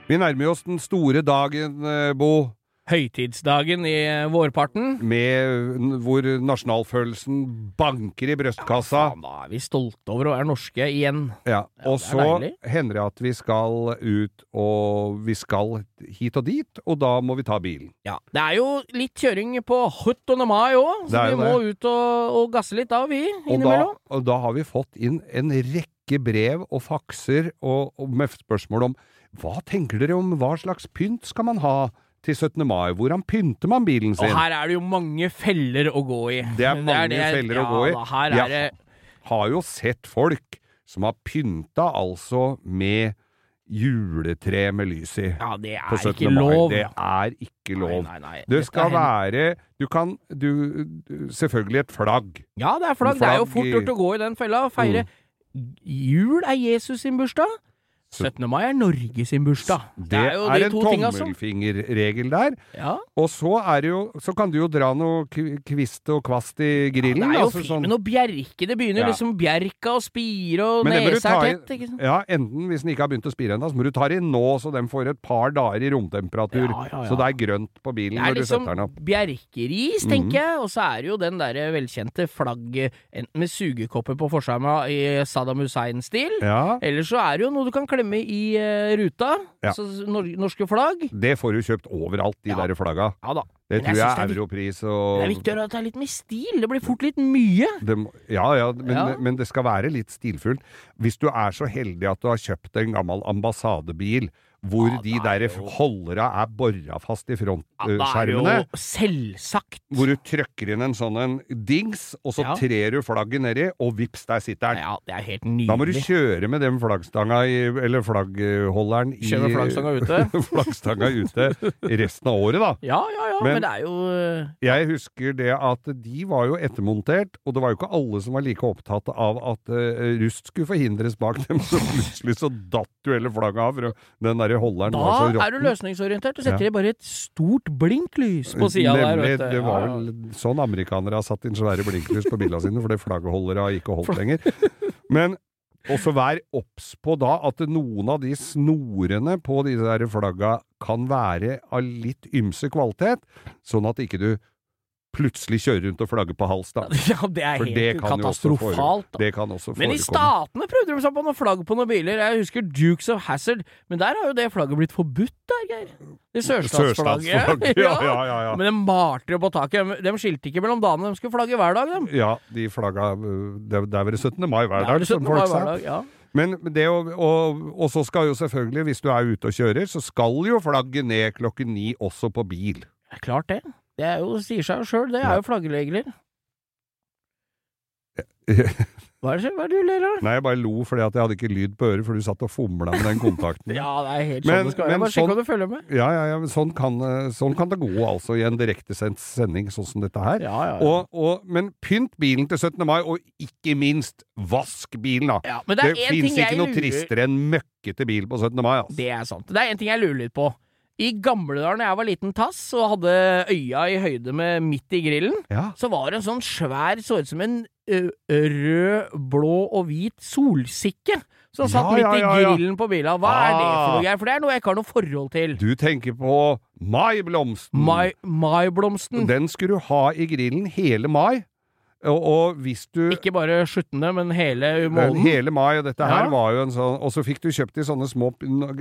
Vi nærmer oss den store dagen, eh, Bo, Høytidsdagen i eh, vårparten. med hvor nasjonalfølelsen banker i brystkassa. Faen, da er vi stolte over å være norske igjen. Ja, og er så hender det at vi skal ut, og vi skal hit og dit, og da må vi ta bilen. Ja, Det er jo litt kjøring på 17. mai òg, så vi jo må ut og, og gasse litt da, vi, Og da, innimellom. og da har vi fått inn en rekke brev og fakser og, og med spørsmål om hva tenker dere om hva slags pynt skal man ha til 17. mai? Hvordan pynter man bilen sin? Og her er det jo mange feller å gå i. Det er mange feller å gå i. Ja, her Jeg er det har jo sett folk som har pynta altså med juletre med lys i. Ja, det På er 17. ikke mai. lov. Det er ikke lov. Nei, nei, nei. Det skal er være Du kan du, Selvfølgelig et flagg. Ja, det er flagg. Det er jo fort gjort å gå i den fella og feire. Jul er Jesus sin bursdag. 17. mai er Norge sin bursdag. Det er, jo de en tommelfingerregel der. Ja. Og så er det jo Så kan du jo dra noe kvist og kvast i grillen. det er jo altså fint sånn- med noe bjerke. Det begynner Ja. liksom bjerka og spire, og det nesa er tett. ikke sant? Ja, enten hvis den ikke har begynt å spire ennå, så må du ta den inn nå, så den får et par dager i romtemperatur. Ja, ja, ja. Så det er grønt på bilen Det er du liksom setter den opp. bjerkeris, Mhm. tenker jeg, og så er det jo den derre velkjente flagget, enten med sugekopper på forskjerma i Saddam Hussein-stil, Ja, eller så er det jo noe du kan klemme i eh, ruta, Ja. altså nor norske flagg. det får du kjøpt overalt, de Ja. der flagga. Ja da. Det tror jeg jeg er Europris og Det er viktig at det er litt med stil, det blir fort litt mye. det ja, ja, men, Ja. men det skal være litt stilfullt. Hvis du er så heldig at du har kjøpt en gammel ambassadebil, hvor Ja, de er der jo- holdera er bora fast i Ja, er frontskjermene. jo selvsagt. Hvor du trykker inn en sånn en dings, og så Ja. trer du flagget nedi, og vips, der sitter den. Ja, det er helt Da må du kjøre med den flaggstanga i, eller flaggholderen i Kjøre flaggstanga ute. flaggstanga ute resten av året, da. Ja, ja, ja, men, Men- det er jo øh, Jeg husker det at de var jo ettermontert, og det var jo ikke alle som var like opptatt av at uh, rust skulle forhindres bak dem, så plutselig så datt jo hele flagget av, den derre holderen Da var så er du løsningsorientert. Du setter Ja. i bare et stort blinklys på sida der. Vet du. det var vel sånn amerikanere har satt inn svære blinklys på bilene sine, for det flaggholdere har ikke holdt lenger. Men også vær obs på da at noen av de snorene på disse der flagga kan være av litt ymse kvalitet, sånn at ikke du plutselig kjører rundt og flagger på hals, da. Ja, det er helt det katastrofalt. Det kan også Men i statene prøvde de seg på noe flagg på noen biler. Jeg husker Dukes of Hazard, men der har jo det flagget blitt forbudt der, Geir. Det sørstatsflagget. Sørstatsflagget, ja, ja, ja, ja. Men de malte jo på taket. De skilte ikke mellom dagene, de skulle flagge hver dag, de. Ja, de flagga øh, Det det er vel 17. mai hver dag, det som 17. mai folk sa. ja. Men det å, og, og så skal jo selvfølgelig, hvis du er ute og kjører, så skal jo flagget ned klokken ni også på bil. Det er klart det. Det er jo, sier seg jo sjøl, det er jo flaggregler. Hva er det, hva er det du ler av? Nei, jeg bare lo fordi at jeg hadde ikke lyd på øret, for du satt og fomla med den kontakten. Ja, det er helt Men- sånn det skal være. men Bare sjekk sånn- om du følger med. Ja, ja, ja, men sånn kan, eh, sånn kan det gå altså i en direktesendt sending sånn som dette her. Ja, ja, ja. Og, og, men pynt bilen til 17. mai, og ikke minst vask bilen, da. ja men det Det, er én fins ikke noe lurer tristere enn møkkete bil på 17. mai, altså. Det er sant. Det er en ting jeg lurer litt på. I gamle dager da jeg var liten tass og hadde øya i høyde med midt i grillen, Ja. så var det en sånn svær, så ut som en ø, rød, blå og hvit solsikke som satt Ja, midt ja, i grillen på bila. Hva er det for Ah. noe greier? For det er noe jeg ikke har noe forhold til. Du tenker på maiblomsten. Mai, maiblomsten. Den skulle du ha i grillen hele mai. Og, og hvis du Ikke bare sluttende, men hele måneden. Hele mai, og dette her var jo en sånn Og så fikk du kjøpt de sånne små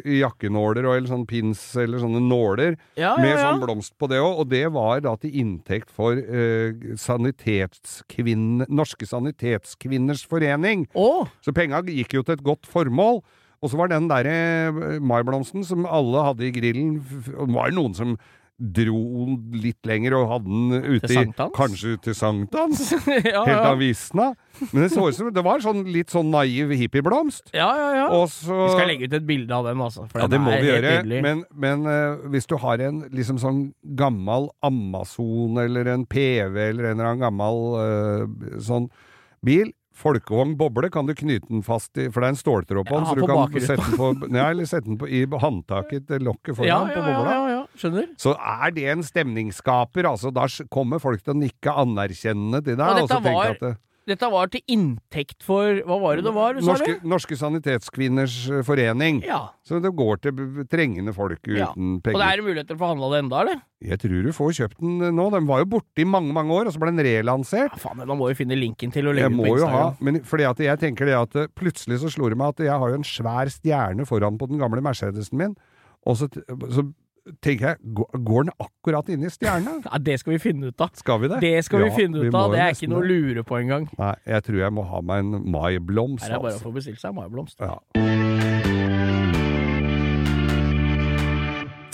jakkenåler eller sånn pins eller sånne nåler Ja, ja, med ja. sånn blomst på det òg, og det var da til inntekt for eh, sanitetskvinne, Norske Sanitetskvinners Forening. Oh. Så penga gikk jo til et godt formål. Og så var den derre eh, maiblomsten som alle hadde i grillen var Det noen som dro litt lenger og hadde den ute Til i? Kanskje til sankthans? ja, Helt av visna. Men det så ut som det var sånn litt sånn naiv hippieblomst. ja, ja, ja. Så Vi skal legge ut et bilde av den, altså. Ja, det må vi gjøre. nydelig. Men, men uh, hvis du har en liksom sånn gammel Amazon eller en PV eller en eller annen gammel uh, sånn bil Folkevogn boble kan du knyte den fast i, for det er en ståltråd på den, så du kan sette den på Nei, eller sette den på, i håndtaket til lokket foran ja, på ja, ja, bobla. ja, ja. Skjønner. Så er det en stemningsskaper, altså. Da kommer folk til å nikke anerkjennende til deg. Og Og dette så tenke var- det, Dette var til inntekt for Hva var det det var, sa Norske? Norske Sanitetskvinners eh, Forening. Ja. Så det går til trengende folk Ja. penger. Og det er muligheter for å handle det enda, eller? Jeg tror du får kjøpt den eh, nå. Den var jo borte i mange, mange år, og så ble den relansert. Ja, faen, da må vi finne linken til å legge må på jo ha, men fordi at jeg tenker det at eh, plutselig så slo det meg at jeg har jo en svær stjerne foran på den gamle Mercedesen min, og så, så tenker jeg, går den akkurat inn i stjerna? Ja, det skal vi finne ut av. Skal vi det? Det skal vi finne ut må av. Det er ikke noe å lure på engang. Nei, jeg tror jeg må ha meg en maiblomst, Her er bare å altså. få bestilt seg maiblomst. Ja.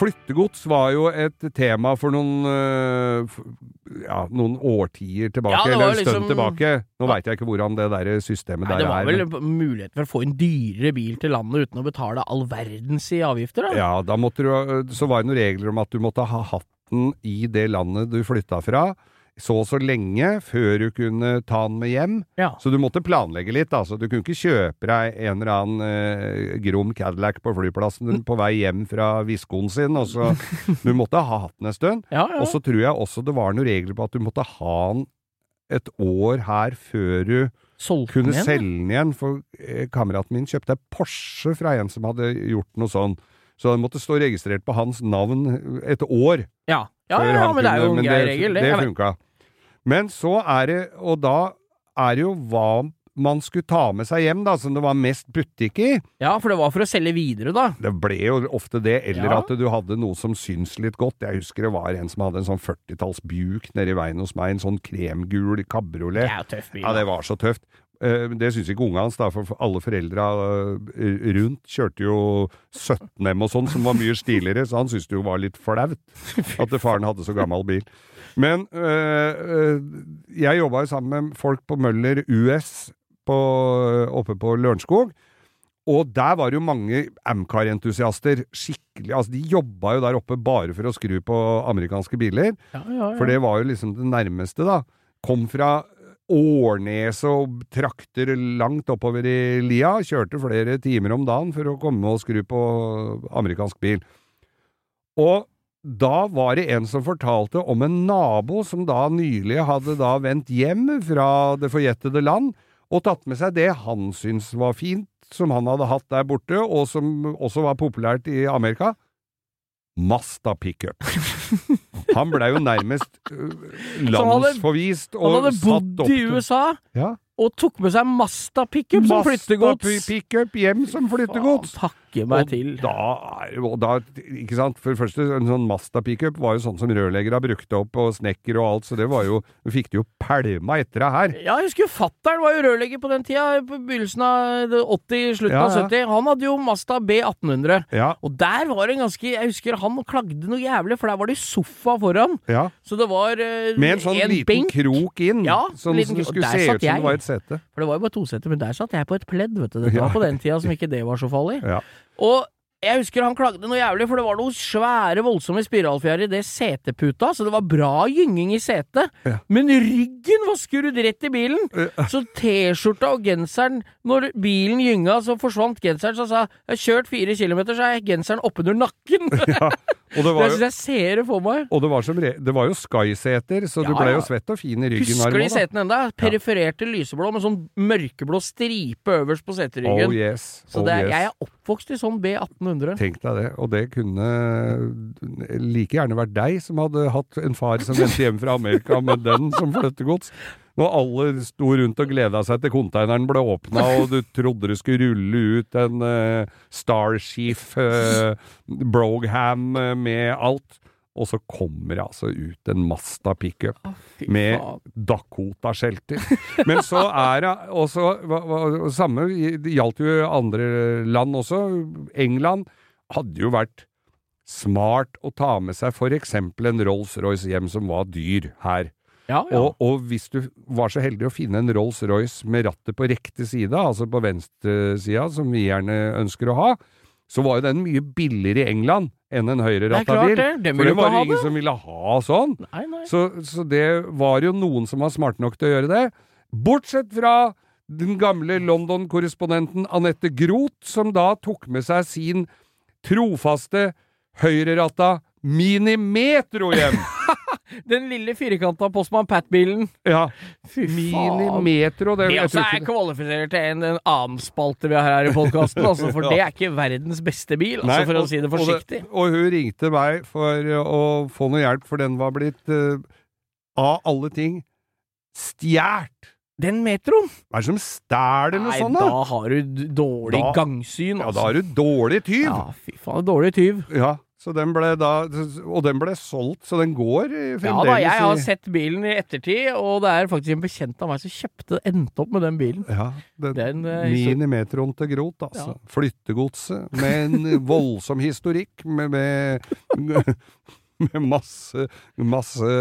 Flyttegods var jo et tema for noen, øh, ja, noen årtier tilbake, Ja, eller en stund liksom- tilbake. Nå veit jeg ikke hvordan det der systemet Nei, der det var er. vel men- mulighet for å få en dyrere bil til landet uten å betale all verdens i avgifter, da. Ja, da måtte du, så var det noen regler om at du måtte ha hatt den i det landet du flytta fra, så og så lenge før du kunne ta den med hjem. Ja. Så du måtte planlegge litt, altså. Du kunne ikke kjøpe deg en eller annen eh, grom Cadillac på flyplassen på vei hjem fra Wisconsin, og så Du måtte ha hatt den en stund. Ja, ja. Og så tror jeg også det var noen regler på at du måtte ha den et år her før du Solgte kunne den selge den igjen. For eh, kameraten min kjøpte en Porsche fra en som hadde gjort noe sånn. Så den måtte stå registrert på hans navn et år. Ja, ja, ja, ja men det er jo en grei regel, det. Det funka. Men så er det Og da er det jo hva man skulle ta med seg hjem, da, som det var mest butikk i. Ja, for det var for å selge videre, da. Det ble jo ofte det, eller Ja. at du hadde noe som syns litt godt. Jeg husker det var en som hadde en sånn 40-talls Buick nede i veien hos meg, en sånn kremgul kabriolet. Ja, tøff bil. Ja, det var så tøft. Eh, Det syns ikke unga hans, da, for alle foreldra eh, rundt kjørte jo 17M og sånn, som var mye stiligere, så han syntes det jo var litt flaut at faren hadde så gammel bil. Men øh, jeg jobba jo sammen med folk på Møller US på, oppe på Lørenskog. Og der var det jo mange Amcar-entusiaster. Skikkelig Altså, de jobba jo der oppe bare for å skru på amerikanske biler. Ja, ja, ja. For det var jo liksom det nærmeste, da. Kom fra Årnes og trakter langt oppover i lia. Kjørte flere timer om dagen for å komme og skru på amerikansk bil. Og da var det en som fortalte om en nabo som da nylig hadde da vendt hjem fra det forjettede land, og tatt med seg det han syntes var fint, som han hadde hatt der borte, og som også var populært i Amerika. Masta pickup. Han blei jo nærmest landsforvist Så han hadde- landsforvist Han hadde satt bodd opp i USA Ja. og tok med seg Masta pickup som flyttegods. Masta pickup hjem som flyttegods. Faen, Takke meg Og til. Da, og da, ikke sant, for det første, en sånn Masta-pickup var jo sånn som rørleggere brukte opp, og snekker og alt, så det var jo, du fikk det jo pælma etter deg her. Ja, jeg husker fattern var jo rørlegger på den tida, på begynnelsen av 80, slutten Ja, av 70. Han hadde jo Masta B1800. Ja, Og der var det en ganske Jeg husker han klagde noe jævlig, for der var det sofa foran. ja. Så det var eh, Med en sånn liten benk. krok inn, Ja, sånn liten som det skulle se ut som det var et sete. For det var jo bare to seter, men der satt jeg på et pledd, vet du. Ja. var på den tida som ikke det var så farlig. Ja. Og jeg husker han klagde noe jævlig, for det var noen svære, voldsomme spiralfjærer i det seteputa, så det var bra gynging i setet. Ja. Men ryggen var skrudd rett i bilen! Ja. Så T-skjorta og genseren Når bilen gynga, så forsvant genseren. Så sa jeg jeg har kjørt fire kilometer, så er genseren oppunder nakken! Ja. Og det var jeg jo, jeg ser det for meg. og det var, som det var jo Sky-seter, så du ble jo svett og fin i ryggen Husker de setene enda? Perifererte lyseblå med sånn mørkeblå stripe øverst på seteryggen. Oh yes. Så oh, det er, jeg er oppvokst i sånn B1800. Tenk deg det. Og det kunne like gjerne vært deg som hadde hatt en far som vendte hjem fra Amerika med den som flyttegods. Når alle sto rundt og gleda seg til konteineren ble åpna, og du trodde det skulle rulle ut en uh, Starchief uh, Brogham uh, med alt. Og så kommer det altså ut en Masta pickup Å, med. Dakota-skjelter. Men så er det også hva- hva- Samme det gjaldt jo andre land også. England hadde jo vært smart å ta med seg eksempel en Rolls-Royce hjem som var dyr her. Ja, ja. Og, og hvis du var så heldig å finne en Rolls-Royce med rattet på rekte side, altså på venstresida, som vi gjerne ønsker å ha, så var jo den mye billigere i England enn en er høyreratta bil. det. Det For det var jo ingen som ville ha sånn. Nei, nei. Så, så det var jo noen som var smarte nok til å gjøre det. Bortsett fra den gamle London-korrespondenten Anette Groth, som da tok med seg sin trofaste høyreratta Mini-Metro hjem. Den lille firkanta Postman Pat-bilen. Ja, Fy faen. Minimetro. Det, Det jeg også er ikke det- kvalifisert til en, en annen spalte vi har her i podkasten, altså, for Ja. det er ikke verdens beste bil, altså, Nei, for å si det og forsiktig. Og, hun ringte meg for å få noe hjelp, for den var blitt, uh, av alle ting, stjålet. Den metroen? Hva er det som stjeler noe sånt, da da? har du dårlig Da- gangsyn, Ja, altså. da er du dårlig tyv. Ja, fy faen, dårlig tyv. Ja, den ble da Og den ble solgt, så den går eh, Ja da, jeg har sett bilen i ettertid, og det er faktisk en bekjent av meg som kjøpte endte opp med den bilen. ja, den, Den, eh, Minimetroen til Grot, altså. Ja. Flyttegodset med en voldsom historikk, med, med, med masse, masse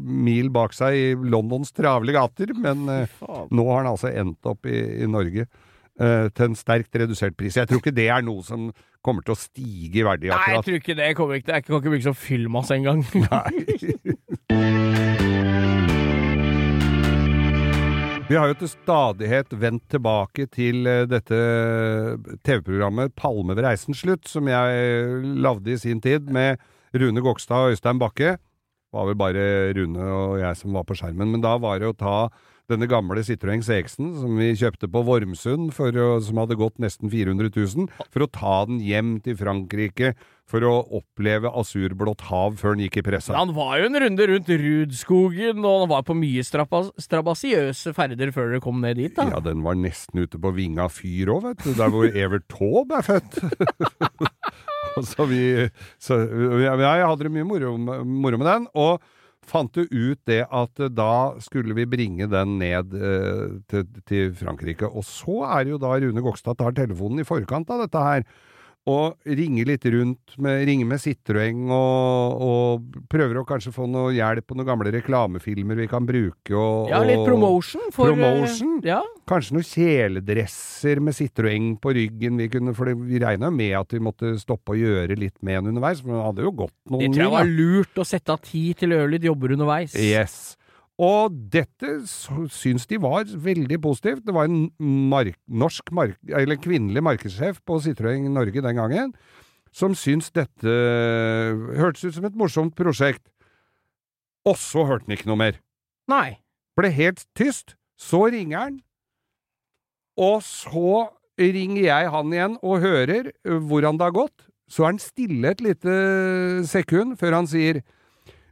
mil bak seg i Londons travle gater. Men eh, Faen. nå har den altså endt opp i, i Norge eh, til en sterkt redusert pris. Jeg tror ikke det er noe som kommer til å stige i verdi Nei, jeg tror ikke det kommer ikke til. Jeg kan ikke bruke som fyllmasse engang. Vi har jo til stadighet vendt tilbake til eh, dette TV-programmet Palme ved reisens slutt, som jeg lagde i sin tid med Rune Gokstad og Øystein Bakke. Det var vel bare Rune og jeg som var på skjermen, men da var det å ta denne gamle Citroën CX-en som vi kjøpte på Vormsund, for å, som hadde gått nesten 400 000, for å ta den hjem til Frankrike for å oppleve asurblått hav før den gikk i pressa. Han var jo en runde rundt Rudskogen, og han var på mye strabas strabasiøse ferder før dere kom ned dit, da. Ja, den var nesten ute på Vinga fyr òg, vet du. Der hvor Evert Taube er født. Så vi så, ja, Jeg hadde det mye moro, moro med den. Og fant du ut det at eh, da skulle vi bringe den ned eh, til, til Frankrike. Og så er det jo da Rune Gokstad tar telefonen i forkant av dette her. Og ringer litt rundt, med, ringer med Citroën og, og prøver å kanskje få noe hjelp på noen gamle reklamefilmer vi kan bruke. Og, Ja, litt promotion. For, Promotion? eh, Ja. Kanskje noen kjeledresser med Citroën på ryggen. Vi kunne, for vi regna med at vi måtte stoppe og gjøre litt med den underveis, for det hadde jo gått noen Det tror jeg var lurt å sette av tid til å gjøre litt jobber underveis. Yes. Og dette syns de var veldig positivt. Det var en mark norsk mark eller kvinnelig markedssjef på Citroën Norge den gangen som syntes dette hørtes ut som et morsomt prosjekt. Og så hørte han ikke noe mer. Nei. Ble helt tyst. Så ringer han, og så ringer jeg han igjen og hører hvordan det har gått. Så er han stille et lite sekund før han sier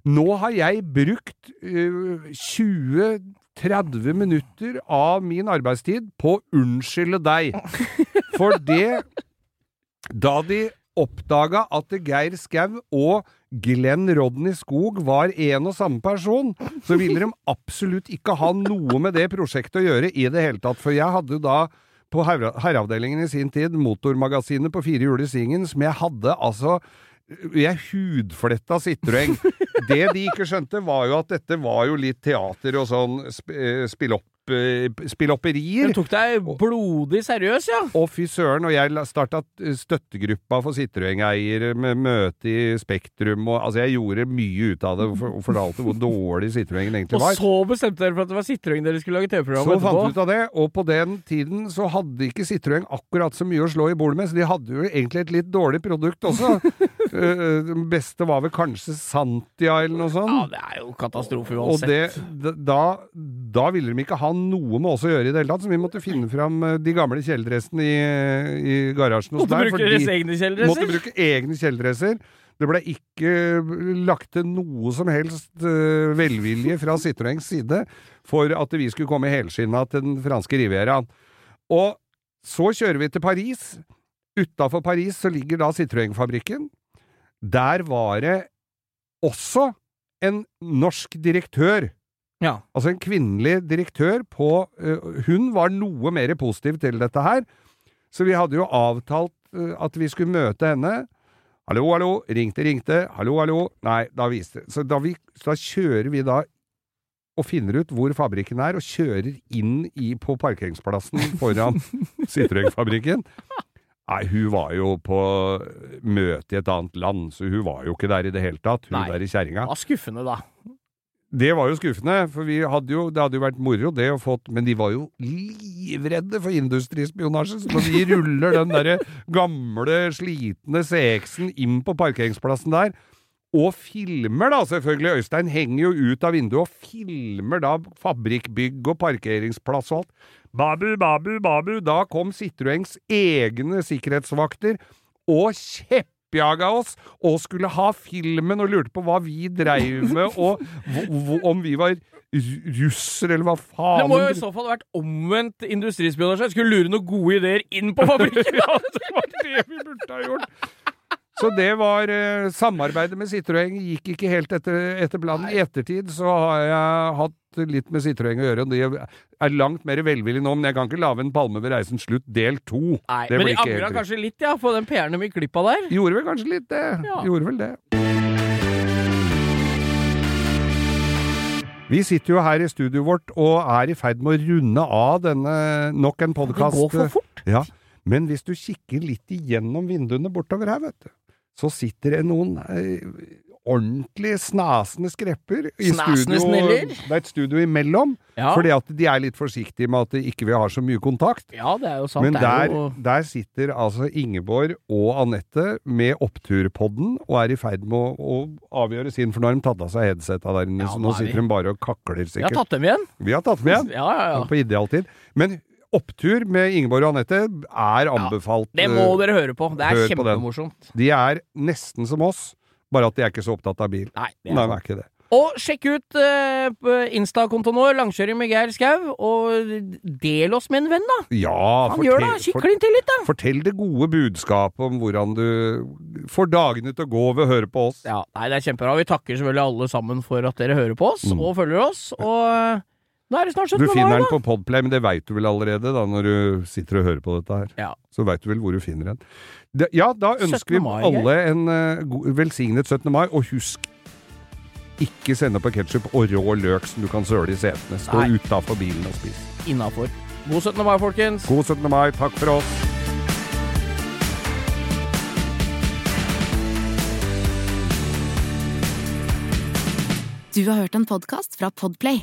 Nå har jeg brukt uh, 20-30 minutter av min arbeidstid på å unnskylde deg. For det Da de oppdaga at Geir Skau og Glenn Rodney Skog var en og samme person, så ville de absolutt ikke ha noe med det prosjektet å gjøre i det hele tatt. For jeg hadde da på herre- herreavdelingen i sin tid motormagasinet på fire hjul i Singen, som jeg hadde altså jeg hudfletta Citroën. Det de ikke skjønte, var jo at dette var jo litt teater og sånn sp eh, spillopp, eh, spillopperier. Du tok deg blodig seriøs, ja. Og fy søren, og jeg starta støttegruppa for Citroën-eiere med møte i Spektrum, og altså jeg gjorde mye ut av det og for- og fortalte hvor dårlig Citroën egentlig Og så bestemte dere for at det var Citroën dere skulle lage TV-program Så fant vi ut av det, og på den tiden så hadde ikke Citroën akkurat så mye å slå i bordet med, så de hadde jo egentlig et litt dårlig produkt også. Eh, Det beste var vel kanskje Santia eller noe sånt. Ja, det er jo katastrofe Og uansett. det, da, da ville de ikke ha noe med oss å gjøre i det hele tatt, så vi måtte finne fram eh, de gamle kjeledressene i, i garasjen hos Måtte bruke egne deres egne Måtte bruke egne kjeledresser. Det ble ikke lagt til noe som helst eh, velvilje fra Citroëns side for at vi skulle komme helskinna til den franske rivieraen. Og så kjører vi til Paris. Utafor Paris så ligger da Citroën-fabrikken. Der var det også en norsk direktør. Ja. Altså en kvinnelig direktør på øh, Hun var noe mer positiv til dette her. Så vi hadde jo avtalt øh, at vi skulle møte henne. Hallo, hallo, ringte, ringte, hallo, hallo. Nei, da viste Så da, vi, så da kjører vi da og finner ut hvor fabrikken er, og kjører inn i, på parkeringsplassen foran Citroën-fabrikken. Nei, hun var jo på møte i et annet land, så hun var jo ikke der i det hele tatt, hun Nei. der i kjerringa. Det var skuffende, da. Det var jo skuffende, for vi hadde jo, det hadde jo vært moro det å fått Men de var jo livredde for industrispionasje, så når vi ruller den derre gamle, slitne CX-en inn på parkeringsplassen der, og filmer da, selvfølgelig, Øystein henger jo ut av vinduet og filmer da fabrikkbygg og parkeringsplass og alt. Babu, babu, babu, da kom Citroëns egne sikkerhetsvakter og kjeppjaga oss og skulle ha filmen og lurte på hva vi dreiv med, og om vi var russer russere, eller hva faen. Det må jo i så fall ha vært omvendt industrispionasje. Skulle lure noen gode ideer inn på fabrikken! ja, det var det vi burde ha gjort. Så det var eh, Samarbeidet med Citroën gikk ikke helt etter, etter planen. I ettertid så har jeg hatt litt med Citroën å gjøre, og de er langt mer velvillige nå, men jeg kan ikke lage en Palme ved reisens slutt del to. Nei, Det men de angra kanskje litt, ja, på den PR-en de gikk glipp av der. Gjorde vel kanskje litt det. Ja. Gjorde vel det. Vi sitter jo her i studioet vårt og er i ferd med å runde av denne nok en Det går for fort. Ja, men hvis du kikker litt igjennom vinduene bortover her, vet du, så sitter det noen eh, ordentlig snasende skrepper i Snasende studio. Sniller. Det er et studio imellom, Ja. fordi at de er litt forsiktige med at ikke vil har så mye kontakt. ja, det er jo sant. Men der, er jo der sitter altså Ingeborg og Anette med Oppturpodden og er i ferd med å, å avgjøre sin, for nå har de tatt av seg headsetta der inne, Ja, så nå er sitter de bare og kakler Vi har sikkert. tatt dem igjen. Vi har tatt dem igjen. Ja, ja, ja. På idealtid. Men Opptur med Ingeborg og Anette er anbefalt. Det må eh, dere høre på. Det er kjempemorsomt. De er nesten som oss, bare at de er ikke så opptatt av bil. Nei, det er Nei, ikke det. Og sjekk ut uh, Insta-kontoen vår, Langkjøring med Geir Skau, og del oss med en venn, da. Ja, Han gjør det, kikk til litt, da. Fortell det gode budskapet om hvordan du får dagene til å gå ved å høre på oss. Ja, nei, det er kjempebra. Vi takker selvfølgelig alle sammen for at dere hører på oss Mm. og følger oss. Og eh, nå er det snart 17. mai, da! Du finner den på Podplay, men det veit du vel allerede da når du sitter og hører på dette her. Ja. Så veit du vel hvor du finner den. Det, ja, da 17. ønsker vi alle en uh, velsignet 17. mai, og husk ikke sende på ketsjup og rå løk som du kan søle i setene. Stå utafor bilen og spis. Innafor. God 17. mai, folkens. God 17. mai, takk for oss. Du har hørt en podkast fra Podplay.